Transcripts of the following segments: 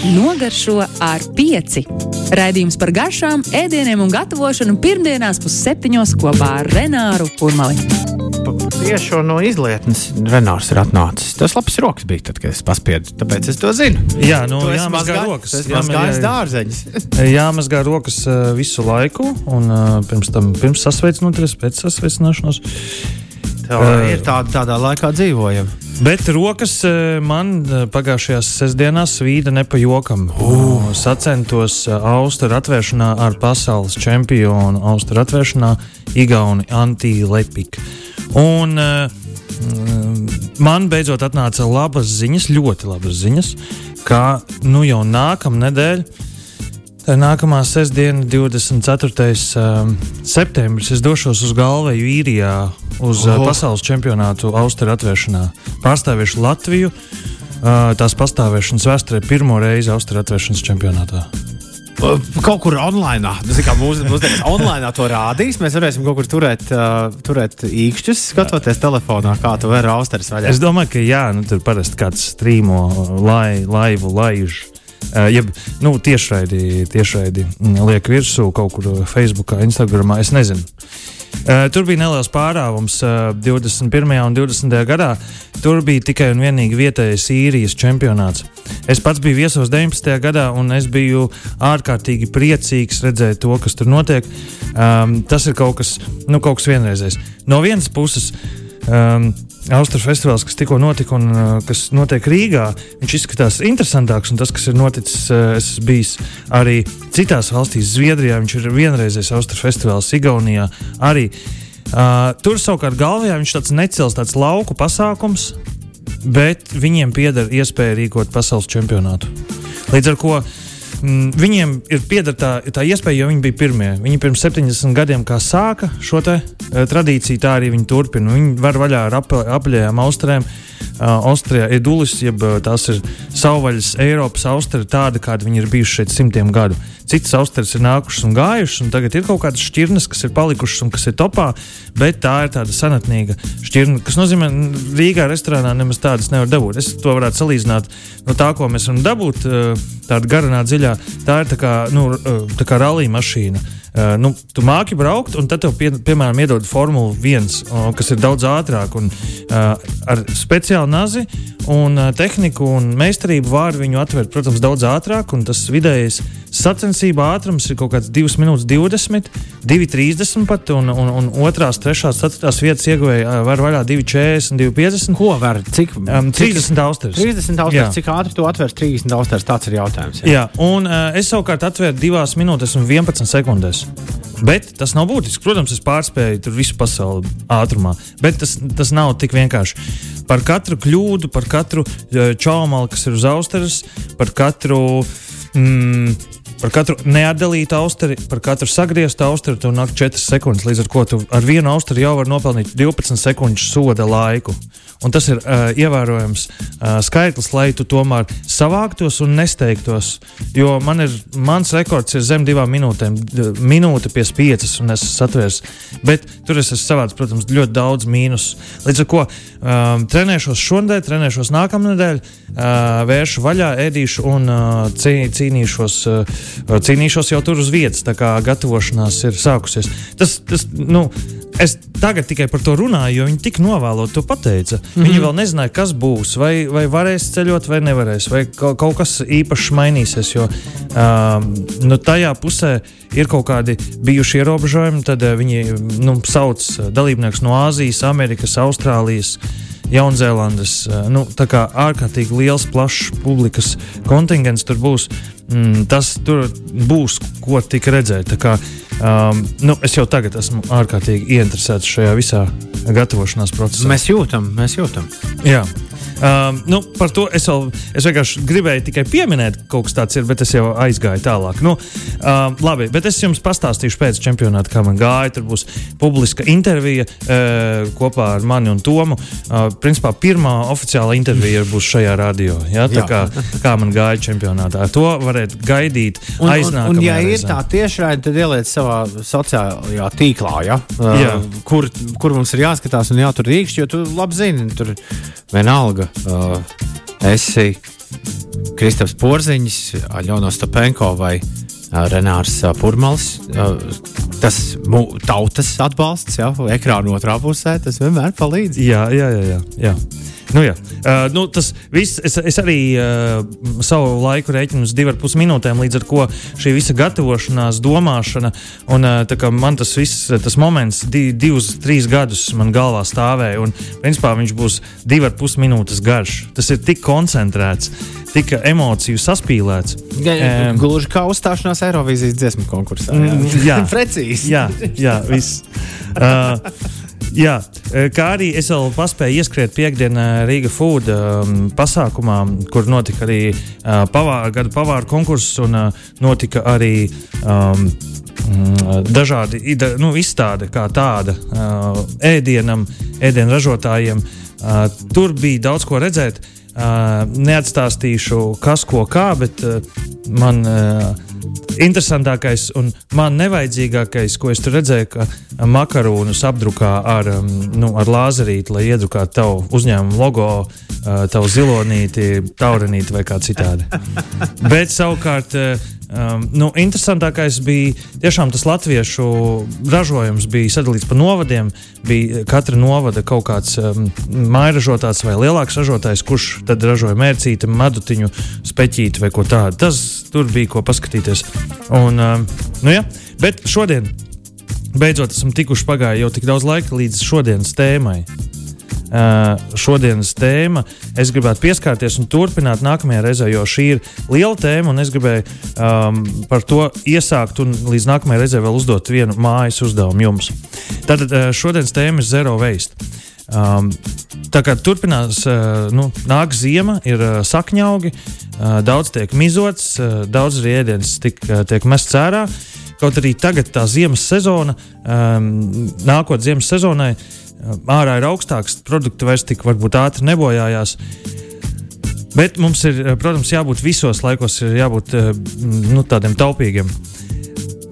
Nogaršo ar pieci. Raidījums par garšām, ēdieniem un gatavošanu pirmdienās pusseptiņos kopā ar Renāru Kurmali. Tieši no izlietnes Renārs ir atnācis. Tas labs rokas bija, tad, kad es paspiedu. Tāpēc es to zinu. Jā, nu, jāmazgā mazgā- rokas. tu esi mazgājis dārzeņus. jāmazgā rokas uh, visu laiku, un uh, pirms tam pirms sasveicinoties, pēc sasveicināšanās. Tā Eh. ir tāda, tādā laikā dzīvojam. Bet rokas uh, man uh, pagājušajā sestdienās svīda ne pa jokam. Uh. Sacentos uh, austeru atvēršanā ar pasaules čempionu austeru atvēršanā Igauni Antīlepiku. Un uh, mm, man beidzot atnāca labas ziņas, ļoti labas ziņas, ka nu jau. Tā ir nākamā sestdiena, 24. Um, septembris. Es došos uz Galveju īrijā uz oh. Pasaules čempionātu Austrijas atvēršanā. Pārstāvēšu Latviju. Uh, tās pastāvēšanas vēsturē pirmo reizi Austrijas atvēršanas čempionātā. Kaut kur online, kā mūsu mūsdienās online to rādīs, mēs varēsim kaut kur turēt, uh, turēt īkšķus, skatoties telefonā, kā tu vari austeres vaļā. Es domāju, ka jā, nu, tur parasti kāds strīmo lai, laivu laiž. Uh, jeb, nu, tiešraidi, tiešraidi mm, liek virsū kaut kur Facebook, Instagram. Es nezinu. Uh, tur bija neliels pārāvums uh, 21. un 20. gadā. Tur bija tikai un vienīgi vietējais īrijas čempionāts. Es pats biju viesos 19. gadā, un es biju ārkārtīgi priecīgs redzēt to, kas tur notiek. Um, tas ir kaut kas, nu, kaut kas vienreizējs. No vienas puses, um, Austrijas festivāls, kas tikko notika un uh, kas notiek Rīgā, viņš izskatās interesantāks. Un tas, kas ir noticis, uh, es esmu bijis arī citās valstīs, Zviedrijā, viņš ir vienreizējs Austrijas festivāls, Igaunijā arī. Uh, tur savukārt galvā viņš tāds necils, tāds lauku pasākums, bet viņiem pieder iespēja rīkot pasaules čempionātu. Līdz ar to mm, viņiem ir pieder tā, tā iespēja, jo viņi bija pirmie. Viņi pirms 70 gadiem sāka šo te, eh, tradīciju, tā arī viņi turpina. Viņi var vaļā ar ap, apaļajām austrēm. Uh, Austrijā ir dulis, jeb uh, tās ir savvaļas Eiropas austrija, tāda kāda viņi ir bijuši šeit simtiem gadu. Citas austrijas ir nākušas un gājušas, un tagad ir kaut kādas šķirnes, kas ir palikušas un kas ir topā, bet tā ir tāda senatnīga šķirne, kas nozīmē, ka Rīgā restorānā nemaz tādas nevar dabūt. Es to varētu salīdzināt no tā, ko mēs varam dabūt, uh, tāda garanā dziļā. Tā ir tā kā, nu, uh, tā kā rallija mašīna. Uh, nu, tu māki braukt, un tad tev, pie, piemēram, iedod Formuli 1, uh, kas ir daudz ātrāk. Un, uh, ar speciālu nazi un uh, tehniku un meistarību var viņu atvērt, protams, daudz ātrāk. Tas vidējais sacensību ātrums ir kaut kāds 2 minūtes 20, 2,30 pat, un, un, un otrās, trešās, ceturtās vietas ieguvēja var vaļā 2,40, 2,50. Ko var? Cik? Um, 30 austeres. 30 Jā. austeres. Cik ātri tu atvērs 30 austeres? Tāds ir jautājums. Jā, un uh, es savukārt atvēru 2 minūtes un 11 sekundēs. Bet tas nav būtiski. Protams, es pārspēju visu pasauli ātrumā, bet tas, tas nav tik vienkārši. Par katru kļūdu, par katru čaumalu, kas ir uz austeres, par katru. Mm, Par katru neatdalītu austeri, par katru sagrieztu austeri, tu nāk 4 sekundes. Līdz ar to tu ar vienu austeri jau vari nopelnīt 12 sekundžu soda laiku. Un tas ir uh, ievērojams uh, skaitlis, lai tu tomēr savāktos un nesteigtos. Jo man ir, mans rekords ir zem divām minūtēm, minūte pie piecas, un es esmu atvērs. Bet tur es esmu savāds, protams, ļoti daudz mīnus. Līdz ar to um, trenēšos šonadēļ, trenēšos nākamnedēļ, uh, vēršu vaļā, ēdīšu un uh, cī, cīnīšos, uh, cīnīšos jau tur uz vietas. Tā kā gatavošanās ir sākusies. Tas, tas, nu, Es tagad tikai par to runāju, jo viņi tik novēlot to pateica. Mm -hmm. Viņi vēl nezināja, kas būs, vai, vai varēs ceļot, vai nevarēs, vai kaut, kas īpašs mainīsies. Jo um, nu, tajā pusē ir kaut kādi bijuši ierobežojumi, tad uh, viņi nu, sauc uh, dalībniekus no Āzijas, Amerikas, Austrālijas. Jaunzēlandes. Nu, tā kā ārkārtīgi liels, plašs publikas kontingents tur būs. Mm, tas tur būs, ko tik redzēt. Tā Kā, um, nu, es jau tagad esmu ārkārtīgi ieinteresēts šajā visā gatavošanās procesā. Mēs jūtam, mēs jūtam. Jā. Um, nu, par to es, vēl, es vienkārši gribēju tikai pieminēt, ka kaut kas tāds ir, bet es jau aizgāju tālāk. Nu, um, labi, bet es jums pastāstīšu pēc čempionāta, kā man gāja. Tur būs publiska intervija uh, kopā ar mani un Tomu. Uh, principā pirmā oficiāla intervija būs šajā radio. Ja? Tā Jā. kā, kā man gāja čempionātā. To varētu gaidīt Un, un, un ja ir reizē. tā tiešraide, tad ieliec savā sociālajā tīklā, ja? Jā. uh, kur, kur mums ir jāskatās un jātur rīkšķi, jo tu labi zini, tur vienalga uh, esi Kristaps Porziņš, Aļona Stopenko vai uh, Renārs uh, Purmals. Uh, tas mu, tautas atbalsts, jau ekrāna otrā pusē, tas vienmēr palīdz. Jā, jā, jā. jā, jā. Nu, jā. uh, nu, tas viss, es, es arī uh, savu laiku rēķinu uz divām pus minūtēm, līdz ar to šī visa gatavošanās, domāšana, un uh, man tas viss, tas moments, di, divus, trīs gadus man galvā stāvēja, un principā viņš būs divas pus minūtes garš. Tas ir tik koncentrēts. Tik emociju saspīlēts. Ja, um, gluži kā uzstāšanās Eirovīzijas dziesmu konkursā. Jā, jā precīzi. Jā, jā viss. Uh, Jā, e, kā arī es vēl paspēju ieskriet piekdienā Rīga Food um, pasākumā, kur notika arī uh, pavāra, gada pavāra konkurss un uh, notika arī um, dažādi nu, izstāde kā tāda uh, ēdienam, ēdienu ražotājiem. Uh, tur bija daudz ko redzēt. Uh, neatstāstīšu, kas ko kā, bet man interesantākais un man nevajadzīgākais, ko es tur redzēju, ka makarūnus apdrukā ar, um, nu, ar lāzerīti, lai iedrukātu tavu uzņēmumu logo, uh, tavu zilonīti, taurenīti vai kā citādi. Bet savukārt. Um, nu, interesantākais bija tiešām tas latviešu ražojums, bija sadalīts pa novadiem. Bija katra novada kaut kāds um, mairažotājs vai lielāks ražotājs, kurš tad ražoja mērcīti, madutiņu, speķīti vai ko tādu. Tas tur bija ko paskatīties. Un, um, nu, ja, bet šodien, beidzot, esam tikuši pagājuši jau tik daudz laika līdz šodienas tēmai. Uh, šodienas tēma. Es gribētu pieskarties un turpināt nākamajā reizē, jo šī ir liela tēma, es gribēju um, par to iesākt un līdz nākamajai reizē vēl uzdot vienu mājas uzdevumu jums. Tātad uh, šodienas tēma ir Zero Waste. Um, tā kā turpinās, uh, nu, nāk zima, ir uh, sakņaugi, uh, daudz tiek mizots, uh, daudz rēdienas tik, uh, tiek mests ārā. Kaut arī tagad tā ziemas sezona, um, nākot ziemas sezonai, uh, ārā ir augstāks, produkti vairs tik varbūt ātri nebojājās. Bet mums ir, protams, jābūt visos laikos, jābūt nu, tādiem taupīgiem.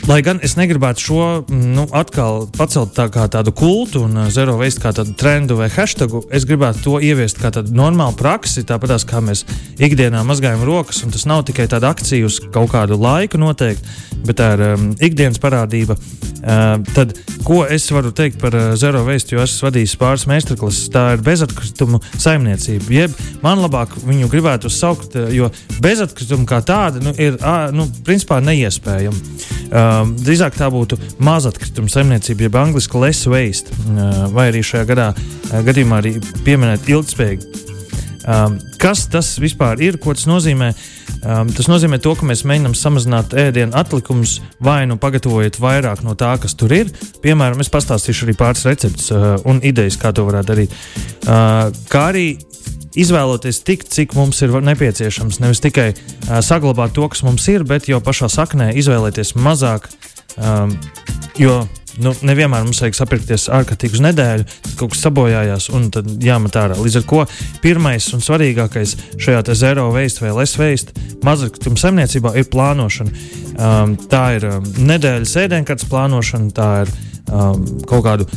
Lai gan es negribētu šo nu, atkal pacelt tā kā tādu kultu un uh, zero waste kā tādu trendu vai hashtagu, es gribētu to ieviest kā tādu normālu praksi, tāpat kā mēs ikdienā mazgājam rokas. Tas nav tikai tāda akcija uz kaut kādu laiku noteikti, bet tā ir um, ikdienas parādība. Uh, tad, ko es varu teikt par uh, zero waste, jo esmu vadījis pāris meistarklases, tā ir bezatkritumu saimniecība. Jeb man labāk viņu gribētu saukt, uh, jo bezatkritumu kā tāda nu, ir uh, nu, principā neiespējama. Uh, Um, drīzāk tā būtu mazatkrituma saimniecība, jeb angļuiski less waste, uh, vai arī šajā gadā, uh, gadījumā arī pieminēt ilgspējīgi. Um, kas tas vispār ir? Ko tas nozīmē? Um, tas nozīmē to, ka mēs mēģinām samazināt ēdienu atlikumus, vai nu pagatavojot vairāk no tā, kas tur ir. Piemēram, es pastāstīšu arī pāris receptes uh, un idejas, kā to varētu darīt. Uh, kā arī izvēloties tik, cik mums ir nepieciešams. Nevis tikai uh, saglabāt to, kas mums ir, bet jau pašā saknē izvēlēties mazāk. Um, jo nu, nevienmēr mums vajag sapirkties ārkārtīgi uz nedēļu, kaut kas sabojājās un tad jāmet ārā. Līdz ar to pirmais un svarīgākais šajā zero waste vai less waste mazākuma saimniecībā ir plānošana. Um, tā ir um, nedēļas ēdienkartes plānošana, tā ir um, kaut kādu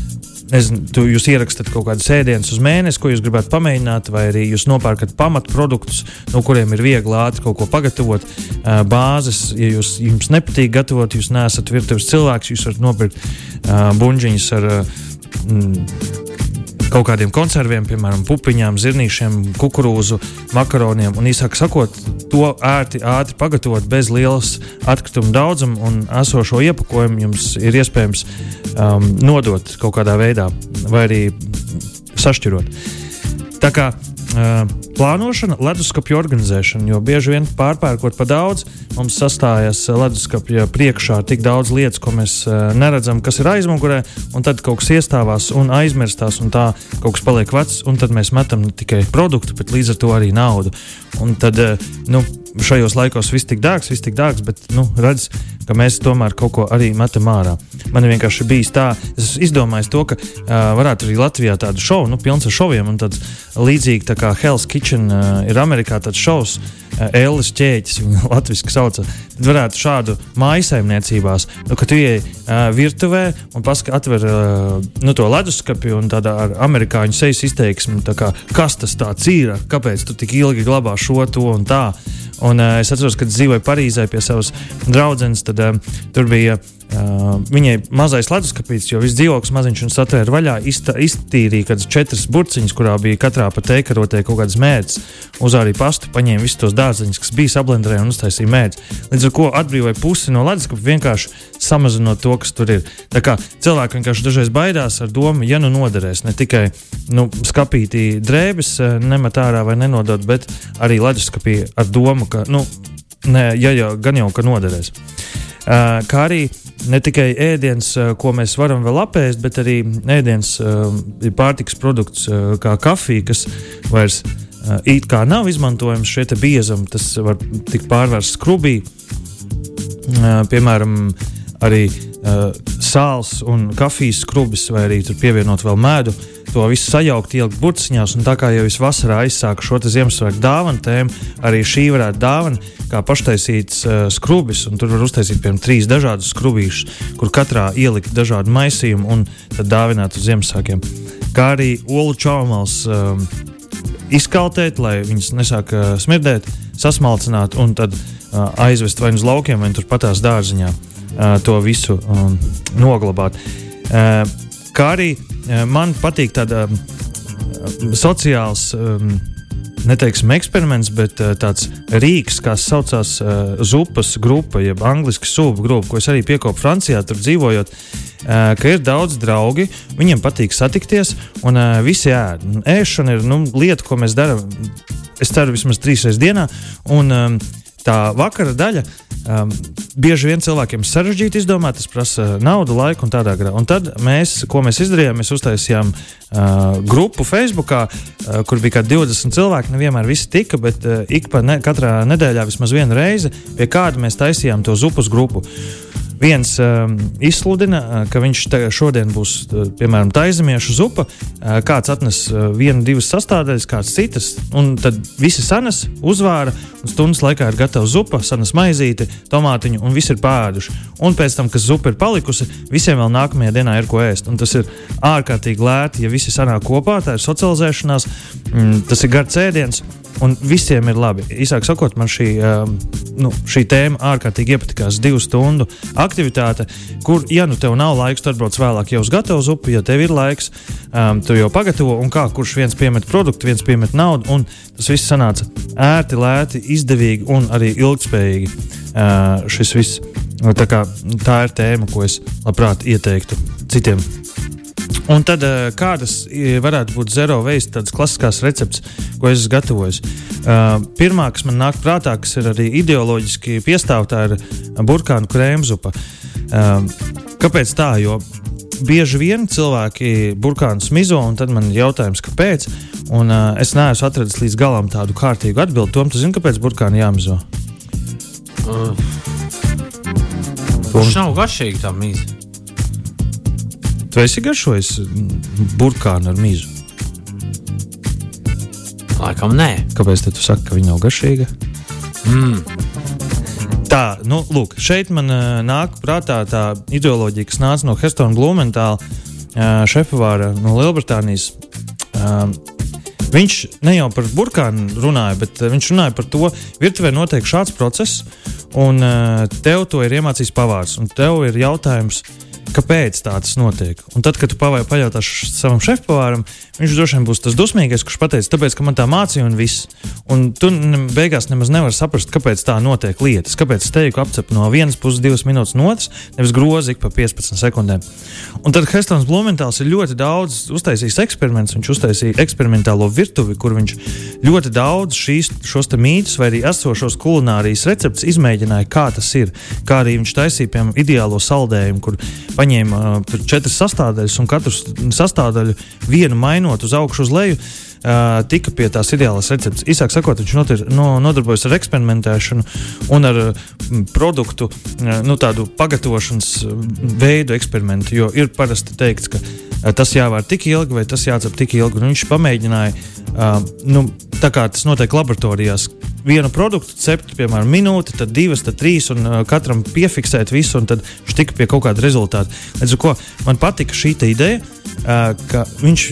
nezinu, tu, jūs ierakstat kaut kādas ēdienas uz mēnesi, ko jūs gribētu pamēģināt, vai arī jūs nopērkat pamatproduktus, no kuriem ir viegli ātri kaut ko pagatavot. Bāzes, ja jūs, jums nepatīk gatavot, jūs neesat virtuves cilvēks, jūs varat nopirkt uh, buļģiņus ar. Mm, kaut kādiem konserviem, piemēram, pupiņām, zirnīšiem, kukurūzu, makaroniem. Un īsāk sakot, to ērti, ātri pagatavot bez lielas atkritumu daudzuma un esošo iepakojumu jums ir iespējams um, nodot kaut kādā veidā vai arī sašķirot. Tā kā plānošana, leduskapja organizēšana, jo bieži vien pārpērkot pa daudz, mums sastājas leduskapja priekšā tik daudz lietas, ko mēs uh, neredzam, kas ir aizmugurē, un tad kaut kas iestāvās un aizmirstās, un tā kaut kas paliek vecs, un tad mēs metam ne tikai produktu, bet līdz ar to arī naudu. Un tad, nu, šajos laikos viss tik dārgs, viss tik dārgs, bet nu, redz, ka mēs tomēr kaut ko arī metam ārā. Man vienkārši bija tā, es izdomāju to, ka uh, varētu arī Latvijā tādu šovu, nu, pilns ar šoviem, un tāds līdzīgi tā kā Hell's Kitchen uh, ir Amerikā tāds šovs. Ēlas ķēķis, viņa latviešu sauca. Varētu šādu mājasemniecībās, nu, kad ieej uh, virtuvē un paskatās, atver uh, nu, to leduskapi un tādā ar amerikāņu sejas izteiksmi, kā, kas tas ir, kāpēc tu tik ilgi glabā šo, to un tā. Un, uh, es atceros, kad dzīvoju Parīzē pie savas draudzenes, tad uh, tur bija. Uh, viņai mazais leduskapīts, jo viss dzīvoklis maziņš un satvēra vaļā, izta, iztīrīja kādas četras burciņas, kurā bija katrā pa teikarotē kaut kādas mēdus. Uzārīja pastu, paņēma visus tos dārziņus, kas bija sablendrē un uztaisīja mēdus. Līdz ar to atbrīvoja pusi no leduskapa, vienkārši samazinot to, kas tur ir. Tā kā cilvēki vienkārši dažreiz baidās ar domu, ja nu noderēs ne tikai nu, skapītī drēbes nemet ārā vai nenodot, bet arī leduskapī ar domu, ka, nu, nē, ja jau gan jau, ka noderēs. Kā arī ne tikai ēdiens, ko mēs varam vēl apēst, bet arī ēdiens ir pārtiks produkts, kā kafija, kas vairs it kā nav izmantojams šeit biezam, tas var tikt pārvērsts skrubī. Piemēram, arī sāls un kafijas skrubis, vai arī pievienot vēl mēdu. To visu sajaukt, ielikt burciņās. Tā kā jau es vasarā aizsāku šo Ziemassvētku dāvanu tēmu, arī šī varētu dāvana, kā paštaisīts uh, skrubis. Tur var uztaisīt piemēram trīs dažādus skrubīšus, kur katrā ielikt dažādu maisījumu un tad dāvināt uz Ziemassvētkiem. Kā arī olu čaumals um, izkaltēt, lai viņas nesāk uh, smirdēt, sasmalcināt un tad uh, aizvest vai nu uz laukiem, vai turpatās dārziņā uh, to visu um, noglabāt. Uh, kā arī Eh, man patīk tāda eh, sociāls. Um, neteiksim, eksperiments, bet uh, tāds rīks, kas saucās uh, Zupas grupa, jeb angļuiski sūbu grupa, ko es arī piekopu Francijā, tur dzīvojot. Uh, ka ir daudz draugi, viņiem patīk satikties, un uh, visi ēd. Ēšana ir nu, lieta, ko mēs darām. Es ceru, vismaz trīs reizes dienā. Un, um, tā vakara daļa um, bieži vien cilvēkiem sarežģīti izdomāt, tas prasa naudu, laiku un tādā garā. Un tad mēs, ko mēs izdarījām, mēs uztaisījām uh, grupu Facebook, uh, kur bija kādi 20 cilvēki. Nevienmēr visi tika, bet uh, ik pa ne, katrā nedēļā vismaz vienu reizi pie kāda mēs taisījām to zupas grupu viens um, izsludina, uh, ka viņš šodien būs uh, piemēram taizemiešu zupa, uh, kāds atnes vienu, divas sastāvdaļas, kāds citas, un tad visi sanes uzvāra, un stundas laikā ir gatava zupa, sanes maizīti, tomātiņu, un viss ir pēduši. Un pēc tam, kas zupa ir palikusi, visiem vēl nākamajā dienā ir ko ēst. Un tas ir ārkārtīgi lēti, ja visi sanāk kopā, tā ir socializēšanās, mm, tas ir garš ēdiens un visiem ir labi. Īsāk sakot, man šī, um, nu, šī tēma ārkārtīgi iepatikās. Divu stundu aktivitāte, kur, ja nu tev nav laiks, tad brauc vēlāk jau uz gatavu zupu, ja tev ir laiks, um, tu jau pagatavo, un kā kurš viens piemet produktu, viens piemet naudu, un tas viss sanāca ērti, lēti, izdevīgi un arī ilgspējīgi. Uh, šis viss. Tā, kā, tā ir tēma, ko es labprāt ieteiktu citiem Un tad eh, kādas eh, varētu būt zero veist, tādas klasiskās receptes, ko es esmu gatavojis. Uh, pirmā, kas man nāk prātā, kas ir arī ideoloģiski piestāvta, ir burkānu krēmzupa. Kāpēc tā? Jo bieži vien cilvēki burkānus mizo, un tad man ir jautājums, kāpēc. Un, uh, es neesmu atradis līdz galam tādu kārtīgu atbildi. Tom, tu zini, kāpēc burkāni jāmizo? Uh. Viņš nav garšīgi tā mīza. Tu esi garšojis burkānu ar mīzu? Laikam nē. Kāpēc tu saki, ka viņa nav garšīga? Mm. Tā, nu, lūk, šeit man uh, nāk prātā tā ideoloģija, kas nāca no Hestona Blumentāla, uh, šefpavāra no Lielbritānijas. Uh, viņš ne jau par burkānu runāja, bet uh, viņš runāja par to, ka virtuvē notiek šāds process, un uh, tev to ir iemācījis pavārs. Un tev ir jautājums, uh, kāpēc tā tas notiek. Un tad, kad tu pajautāsi savam šefpavāram, viņš droši vien būs tas dusmīgais, kurš pateiks, tāpēc, ka man tā mācīja un viss. Un tu ne, beigās nemaz nevari saprast, kāpēc tā notiek lietas. Kāpēc steigtu apcep no vienas puses, divas minūtes no otras, nevis grozi ik pa 15 sekundēm. Un tad Hestons Blumentāls ir ļoti daudz uztaisījis eksperimentus. Viņš uztaisīja eksperimentālo virtuvi, kur viņš ļoti daudz šīs, šos mītus vai arī esošos kulinārijas receptus izmēģināja, kā tas ir. Kā arī viņš taisīja, piemēram, ideālo saldējumu, kur paņēma uh, četras sastāvdaļas un katru sastāvdaļu vienu mainot uz augšu, uz leju. uh, tika pie tās ideālās receptes. Īsāk sakot, viņš notir, no, nodarbojas ar eksperimentēšanu un ar uh, produktu uh, nu, pagatavošanas veidu eksperimentu. Jo ir parasti teikts, ka tas jāvēr tik ilgi vai tas jācep tik ilgi. Viņš pamēģināja, uh, nu, tā kā tas notiek laboratorijās, vienu produktu cept, piemēram, minūti, tad divas, tad trīs, un uh, katram piefiksēt visu, un tad viņš tika pie kaut kāda rezultāta. Līdz ar to man patika šī ideja, uh, ka viņš.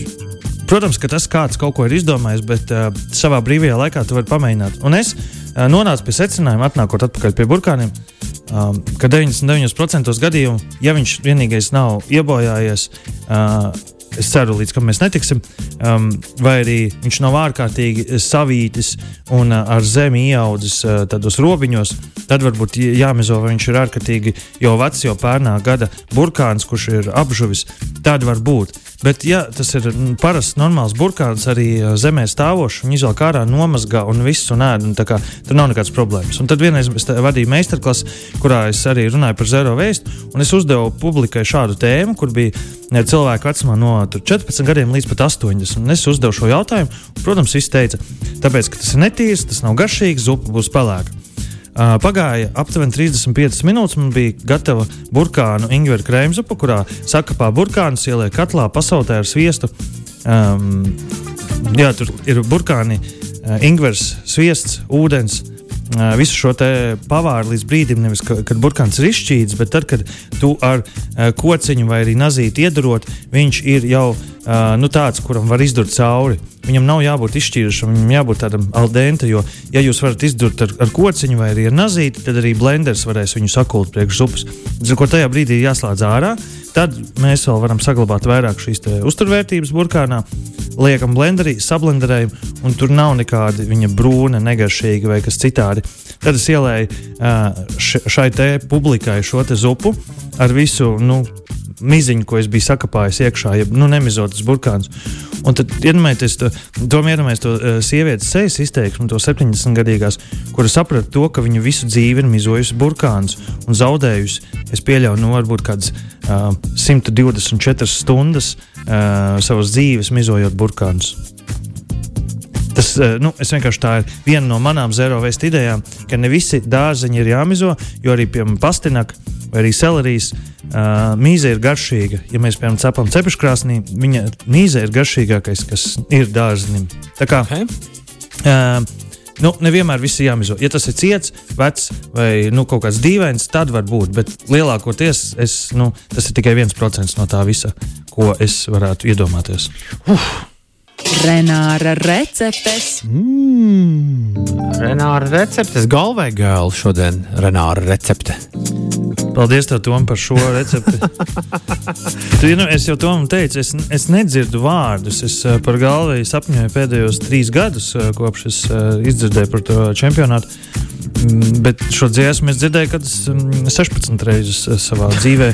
Protams, ka tas kāds kaut ko ir izdomājis, bet uh, savā brīvajā laikā tu vari pamēģināt. Un es uh, nonācu pie secinājuma, atnākot atpakaļ pie burkāniem, um, ka 99% gadījumu, ja viņš vienīgais nav iebojājies, uh, es ceru, līdz tam mēs netiksim, um, vai arī viņš nav ārkārtīgi savītis un uh, ar zemi ieaudzis uh, tādos robiņos, tad varbūt jāmezo, vai viņš ir ārkārtīgi jau vecs, jau pērnā gada burkāns, kurš ir apžuvis. Tāda var būt. Bet, ja tas ir parasts, normāls burkāns, arī zemē stāvošs, viņš izvēl ārā, nomazgā un viss un ēd. Un kā, tur nav nekādas problēmas. Un tad vienreiz es vadīju meistarklasu, kurā es arī runāju par zero veistu, un es uzdevu publikai šādu tēmu, kur bija cilvēku vecumā no 14 gadiem līdz pat 80. Un es uzdevu šo jautājumu, un, protams, viss teica, tāpēc, ka tas ir netīrs, tas nav garšīgs, zupa būs pelēka. Pagāja aptuveni 35 minūtes. Man bija gatava burkānu ingveru krēmzupa, kurā sakapā burkānus, ieliek katlā, pasautē ar sviestu. Um, jā, tur ir burkāni, ingvers, sviests, ūdens. Uh, visu šo pavāru līdz brīdim, nevis ka, kad burkāns ir izšķīdis, bet tad, kad tu ar kociņu vai arī nazīti iedurot, viņš ir jau nu, tāds, kuram var izdurt cauri. Viņam nav jābūt izšķīrušam, viņam jābūt tādam aldente, jo, ja jūs varat izdurt ar, ar kociņu vai arī ar nazīti, tad arī blenders varēs viņu sakult priekš zupas. Ar to tajā brīdī jāslēdz ārā. Tad mēs vēl varam saglabāt vairāk šīs uzturvērtības burkānā, liekam blenderī, sablenderējam, un tur nav nekāda viņa brūna, negaršīga vai kas citādi. Tad es ielēju šai publikai šo zupu ar visu nu, miziņu, ko es biju sakapājis iekšā, ja nu, nemizotas burkāns. Un tad iedomājieties to, iedomājieties to uh, sievietes sejas izteiksmu, to 70 gadīgās, kura saprata to, ka viņa visu dzīvi ir mizojusi burkāns un zaudējusi. Es pieļauju, nu, varbūt kādas uh, 124 stundas uh, savas dzīves mizojot burkānus. Tas, nu, es vienkārši tā ir viena no manām zero vestu idejām, ka ne visi dārzeņi ir jāmizo, jo arī, piemēram, pastinaka vai arī selerijas Uh, mīze ir garšīga. Ja mēs, piemēram, cepam cepeškrāsnī, viņa mīze ir garšīgākais, kas ir dārzenim. Tā kā okay. uh, nu, nevienmēr viss ir jāmizo. Ja tas ir ciets, vecs vai nu, kaut kāds dīvains, tad var būt. Bet lielākoties es, nu, tas ir tikai viens procents no tā visa, ko es varētu iedomāties. Uf. Renāra receptes. Mm, Renāra receptes, galvā gāla šodien Renāra recepte. Paldies, tev, Tom, par šo recepti. tu, nu, es jau tam teicu, es, es nedzirdu vārdus. Es uh, par galvu sapņoju pēdējos trīs gadus, uh, kopš es uh, izdzirdēju par to čempionātu. Mm, bet šo dziesmu es dzirdēju, kad es 16 mm, reizes savā dzīvē,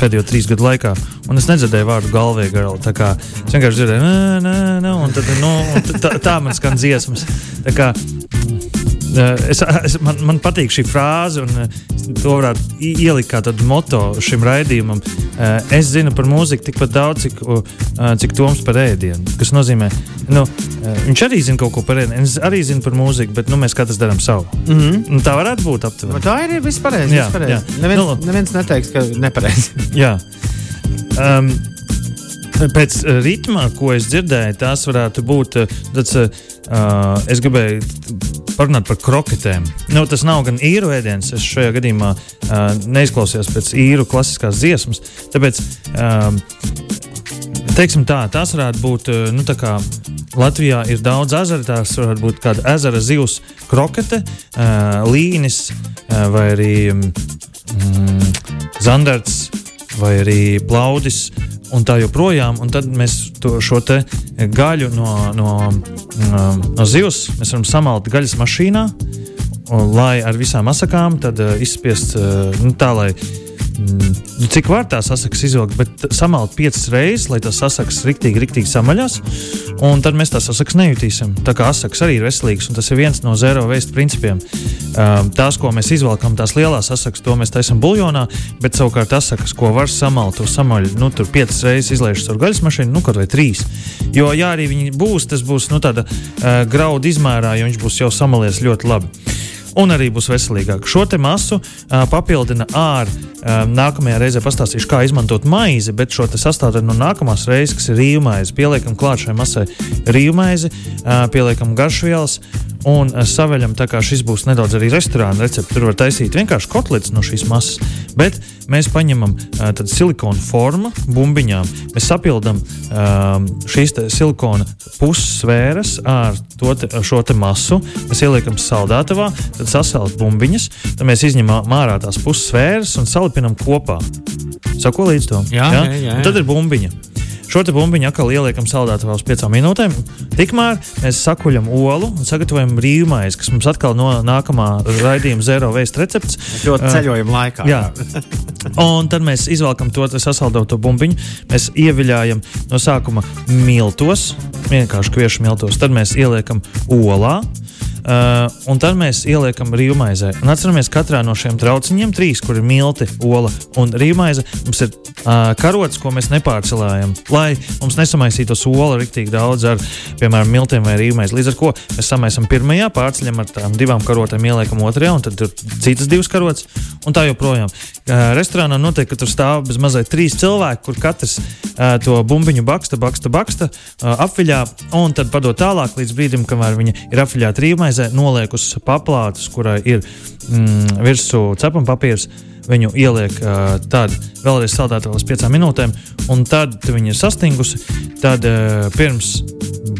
pēdējo trīs gadu laikā. Un es nedzirdēju vārdu galvā garā. Es vienkārši dzirdēju, nē, nē, nē, un, tad, nu, tā, tā man skan dziesmas. Tā kā, Es, es, man, man patīk šī frāze, un to varētu ielikt kā tādu moto šim raidījumam. Es zinu par mūziku tikpat daudz, cik, cik Toms par ēdienu. Tas nozīmē, nu, viņš arī zina kaut ko par ēdienu. Es arī zinu par mūziku, bet nu, mēs katrs darām savu. Mm -hmm. Un tā varētu būt aptuveni. Tā ir jā. Neviens, nu, neviens neteiks, ka nepareizi. jā. Um, Pēc ritma, ko es dzirdēju, tās varētu būt tāds, uh, es gribēju parunāt par kroketēm. Nu, tas nav gan īru ēdiens, es šajā gadījumā uh, neizklausījos pēc īru klasiskās dziesmas. Tāpēc, um, teiksim tā, tas varētu būt, uh, nu, tā kā Latvijā ir daudz ezeru, tās varētu būt kāda ezera zivs krokete, uh, līnis uh, vai arī mm, zandarts vai arī plaudis un tā joprojām. Un tad mēs to, šo gaļu no, no, no, no zivs varam samalt gaļas mašīnā, un, lai ar visām asakām tad, uh, izspiest uh, nu, tā, lai mm, cik var tā sasaks izvilkt, bet samalt piecas reizes, lai tas sasaks riktīgi, riktīgi samaļās, un tad mēs tā sasaks nejutīsim. Tā kā asaks arī ir veselīgs, un tas ir viens no zero waste principiem. Tās, ko mēs izvelkam, tās lielās asaks, to mēs taisam buļļonā, bet savukārt asakas, ko var samalt, to samaļ, nu, tur piecas reizes izlaižas ar gaļas mašīnu, nu, kaut vai trīs. Jo, ja arī viņi būs, tas būs nu, tāda uh, graudu izmērā, jo viņš būs jau samalies ļoti labi un arī būs veselīgāk. Šo masu uh, papildina ar uh, nākamajā reizē pastāstīšu, kā izmantot maizi, bet šo sastāvdaļu no nākamās reizes, kas ir rīvmaize, pieliekam klāt šai masai rīvmaizi, uh, pieliekam garšvielas un saveļam, tā kā šis būs nedaudz arī restorāna recepte. Tur var taisīt vienkārši kotlets no šīs masas, bet mēs paņemam uh, silikona formu bumbiņām, mēs sapildām uh, šīs silikona pussvēras ar to, te, šo te masu, mēs ieliekam saldētavā, tad sasaucam bumbiņas, tad mēs izņemam ārā tās pussvēras un salipinam kopā. Sako līdz tam. Jā, jā? Jā, jā, jā. Tad ir bumbiņa. Šo bumbiņu atkal ieliekam saldētavā uz piecām minūtēm. Tikmēr mēs sakuļam olu un sagatavojam rīvmaizi, kas mums atkal no nākamā raidījuma zero veist recepts. Ļoti ceļojuma laikā. Jā. un tad mēs izvelkam to sasaldoto bumbiņu. Mēs ieviļājam no sākuma miltos, vienkārši kviešu miltos. Tad mēs ieliekam olā. Uh, un tad mēs ieliekam rīvmaizē. Un atceramies, katrā no šiem trauciņiem, trīs, kur ir milti, ola un rīvmaize, mums ir uh, karotes, ko mēs nepārcelājam, lai mums nesamaisītos ola riktīgi daudz ar, piemēram, miltiem vai rīvmaizi. Līdz ar to mēs samaisam pirmajā, pārceļam ar tām divām karotēm, ieliekam otrajā, un tad tur citas divas karotes, un tā joprojām. Uh, restorānā noteikti, tur stāv bez mazliet trīs cilvēki, kur katrs uh, to bumbiņu baksta, baksta, baksta, uh, apviļā, un tad padod tālāk līdz brīdim, kamēr viņa ir apviļāta rīvmaize maizē noliek uz paplātes, kurai ir mm, virsū cepuma papīrs. Viņu ieliek uh, tad vēlreiz saldētā līdz piecām minūtēm, un tad viņa ir sastingusi. Tad uh, pirms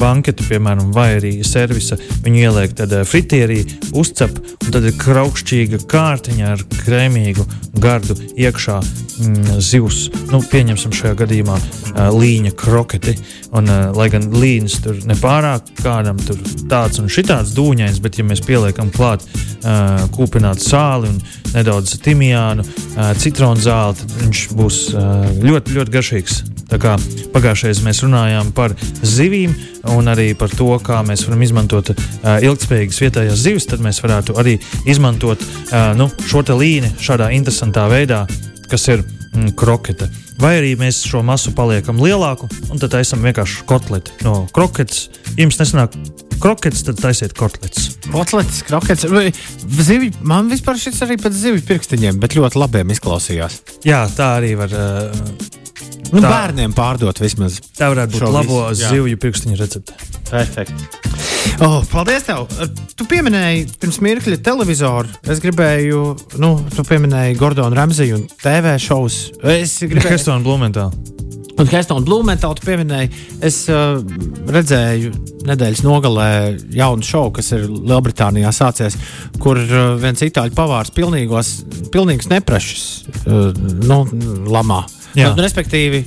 banketu, piemēram, vai arī servisa, viņu ieliek tad uh, fritierī, uzcep, un tad ir kraukšķīga kārtiņa ar krēmīgu gardu iekšā mm, zivs. Nu, pieņemsim šajā gadījumā uh, līņa kroketi. Un, uh, lai gan līnijas tur nepārāk kādam tur tāds un šitāds dūņains, bet ja mēs pieliekam klāt uh, kūpinātu sāli un nedaudz timijānu, uh, citronu zāli, tad viņš būs ļoti, ļoti garšīgs. Pagājušajā mēs runājām par zivīm un arī par to, kā mēs varam izmantot ilgspējīgas vietējās zivis, tad mēs varētu arī izmantot nu, šo līniju šādā interesantā veidā, kas ir mm, krokete. Vai arī mēs šo masu paliekam lielāku, un tad taisam vienkārši kotleti no kroketes. Jums nesanāk kroketes, tad taisiet kotlets. Kotlets, krokets. Zivi, man vispār šis arī pēc zivju pirkstiņiem, bet ļoti labiem izklausījās. Jā, tā arī var. Uh, Nu, tā, bērniem pārdot vismaz. Tā varētu būt labo zivju pirkstiņu recepte. Perfekti. Oh, paldies! Tev. Tu pieminēji pirms mirkļa televizoru. Es gribēju, nu, tu pieminēji Gordonu Ramsiju un TV šovus. Es gribēju. Hestonu Blumentālu. Un Hestonu Blumentālu tu pieminēji. Es uh, redzēju nedēļas nogalē jaunu šovu, kas ir Lielbritānijā sācies, kur uh, viens itāļu pavārs pilnīgos, pilnīgus neprašus uh, nu, lamā. Nu, respektīvi,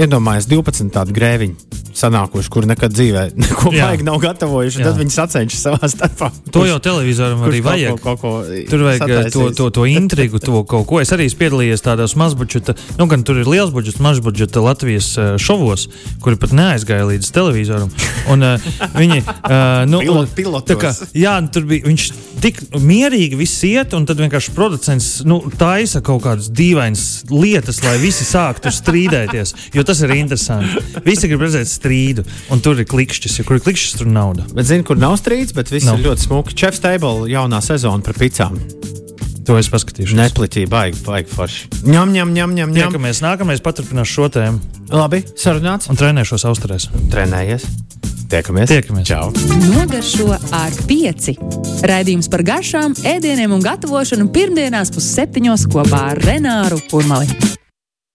iedomājieties, 12 tādu grēviņu sanākuši, kur nekad dzīvē neko baigi nav gatavojuši. Tad viņi sacenšas savā starpā. To jau televizoram arī vajag. Kaut ko, kaut ko tur vajag eh, sataisīs. to, to, to intrigu, to kaut ko. Es arī piedalījos tādos mazbudžeta, nu gan tur ir liels budžets, mazbudžeta Latvijas eh, šovos, kuri pat neaizgāja līdz televizoram. Un, uh, viņi, uh, nu, Pilot, kā, jā, tur bija viņš tik mierīgi viss iet, un tad vienkārši producents nu, taisa kaut kādas dīvainas lietas, lai visi sāktu strīdēties. Jo tas ir interesanti. Visi grib redzēt strīdu, un tur ir klikšķis. Ja kur ir klikšķis, tur ir nauda. Bet zinu, kur nav strīds, bet viss nav. ir ļoti smuki. Chef's Table jaunā sezona par picām. To es paskatīšu. Nepliķī, baigi, baigi forši. Ņem, ņem, ņem, ņem. Tiekamies nākamais, paturpināšu šo tēmu. Labi, sarunāts. Un trenēšos austrēs. Trenējies. Tiekamies. Tiekamies. Čau. Nogaršo ar pieci. Raidījums par garšām, ēdieniem un gatavošanu pirmdienās pusseptiņos kopā ar Renāru Kurmali.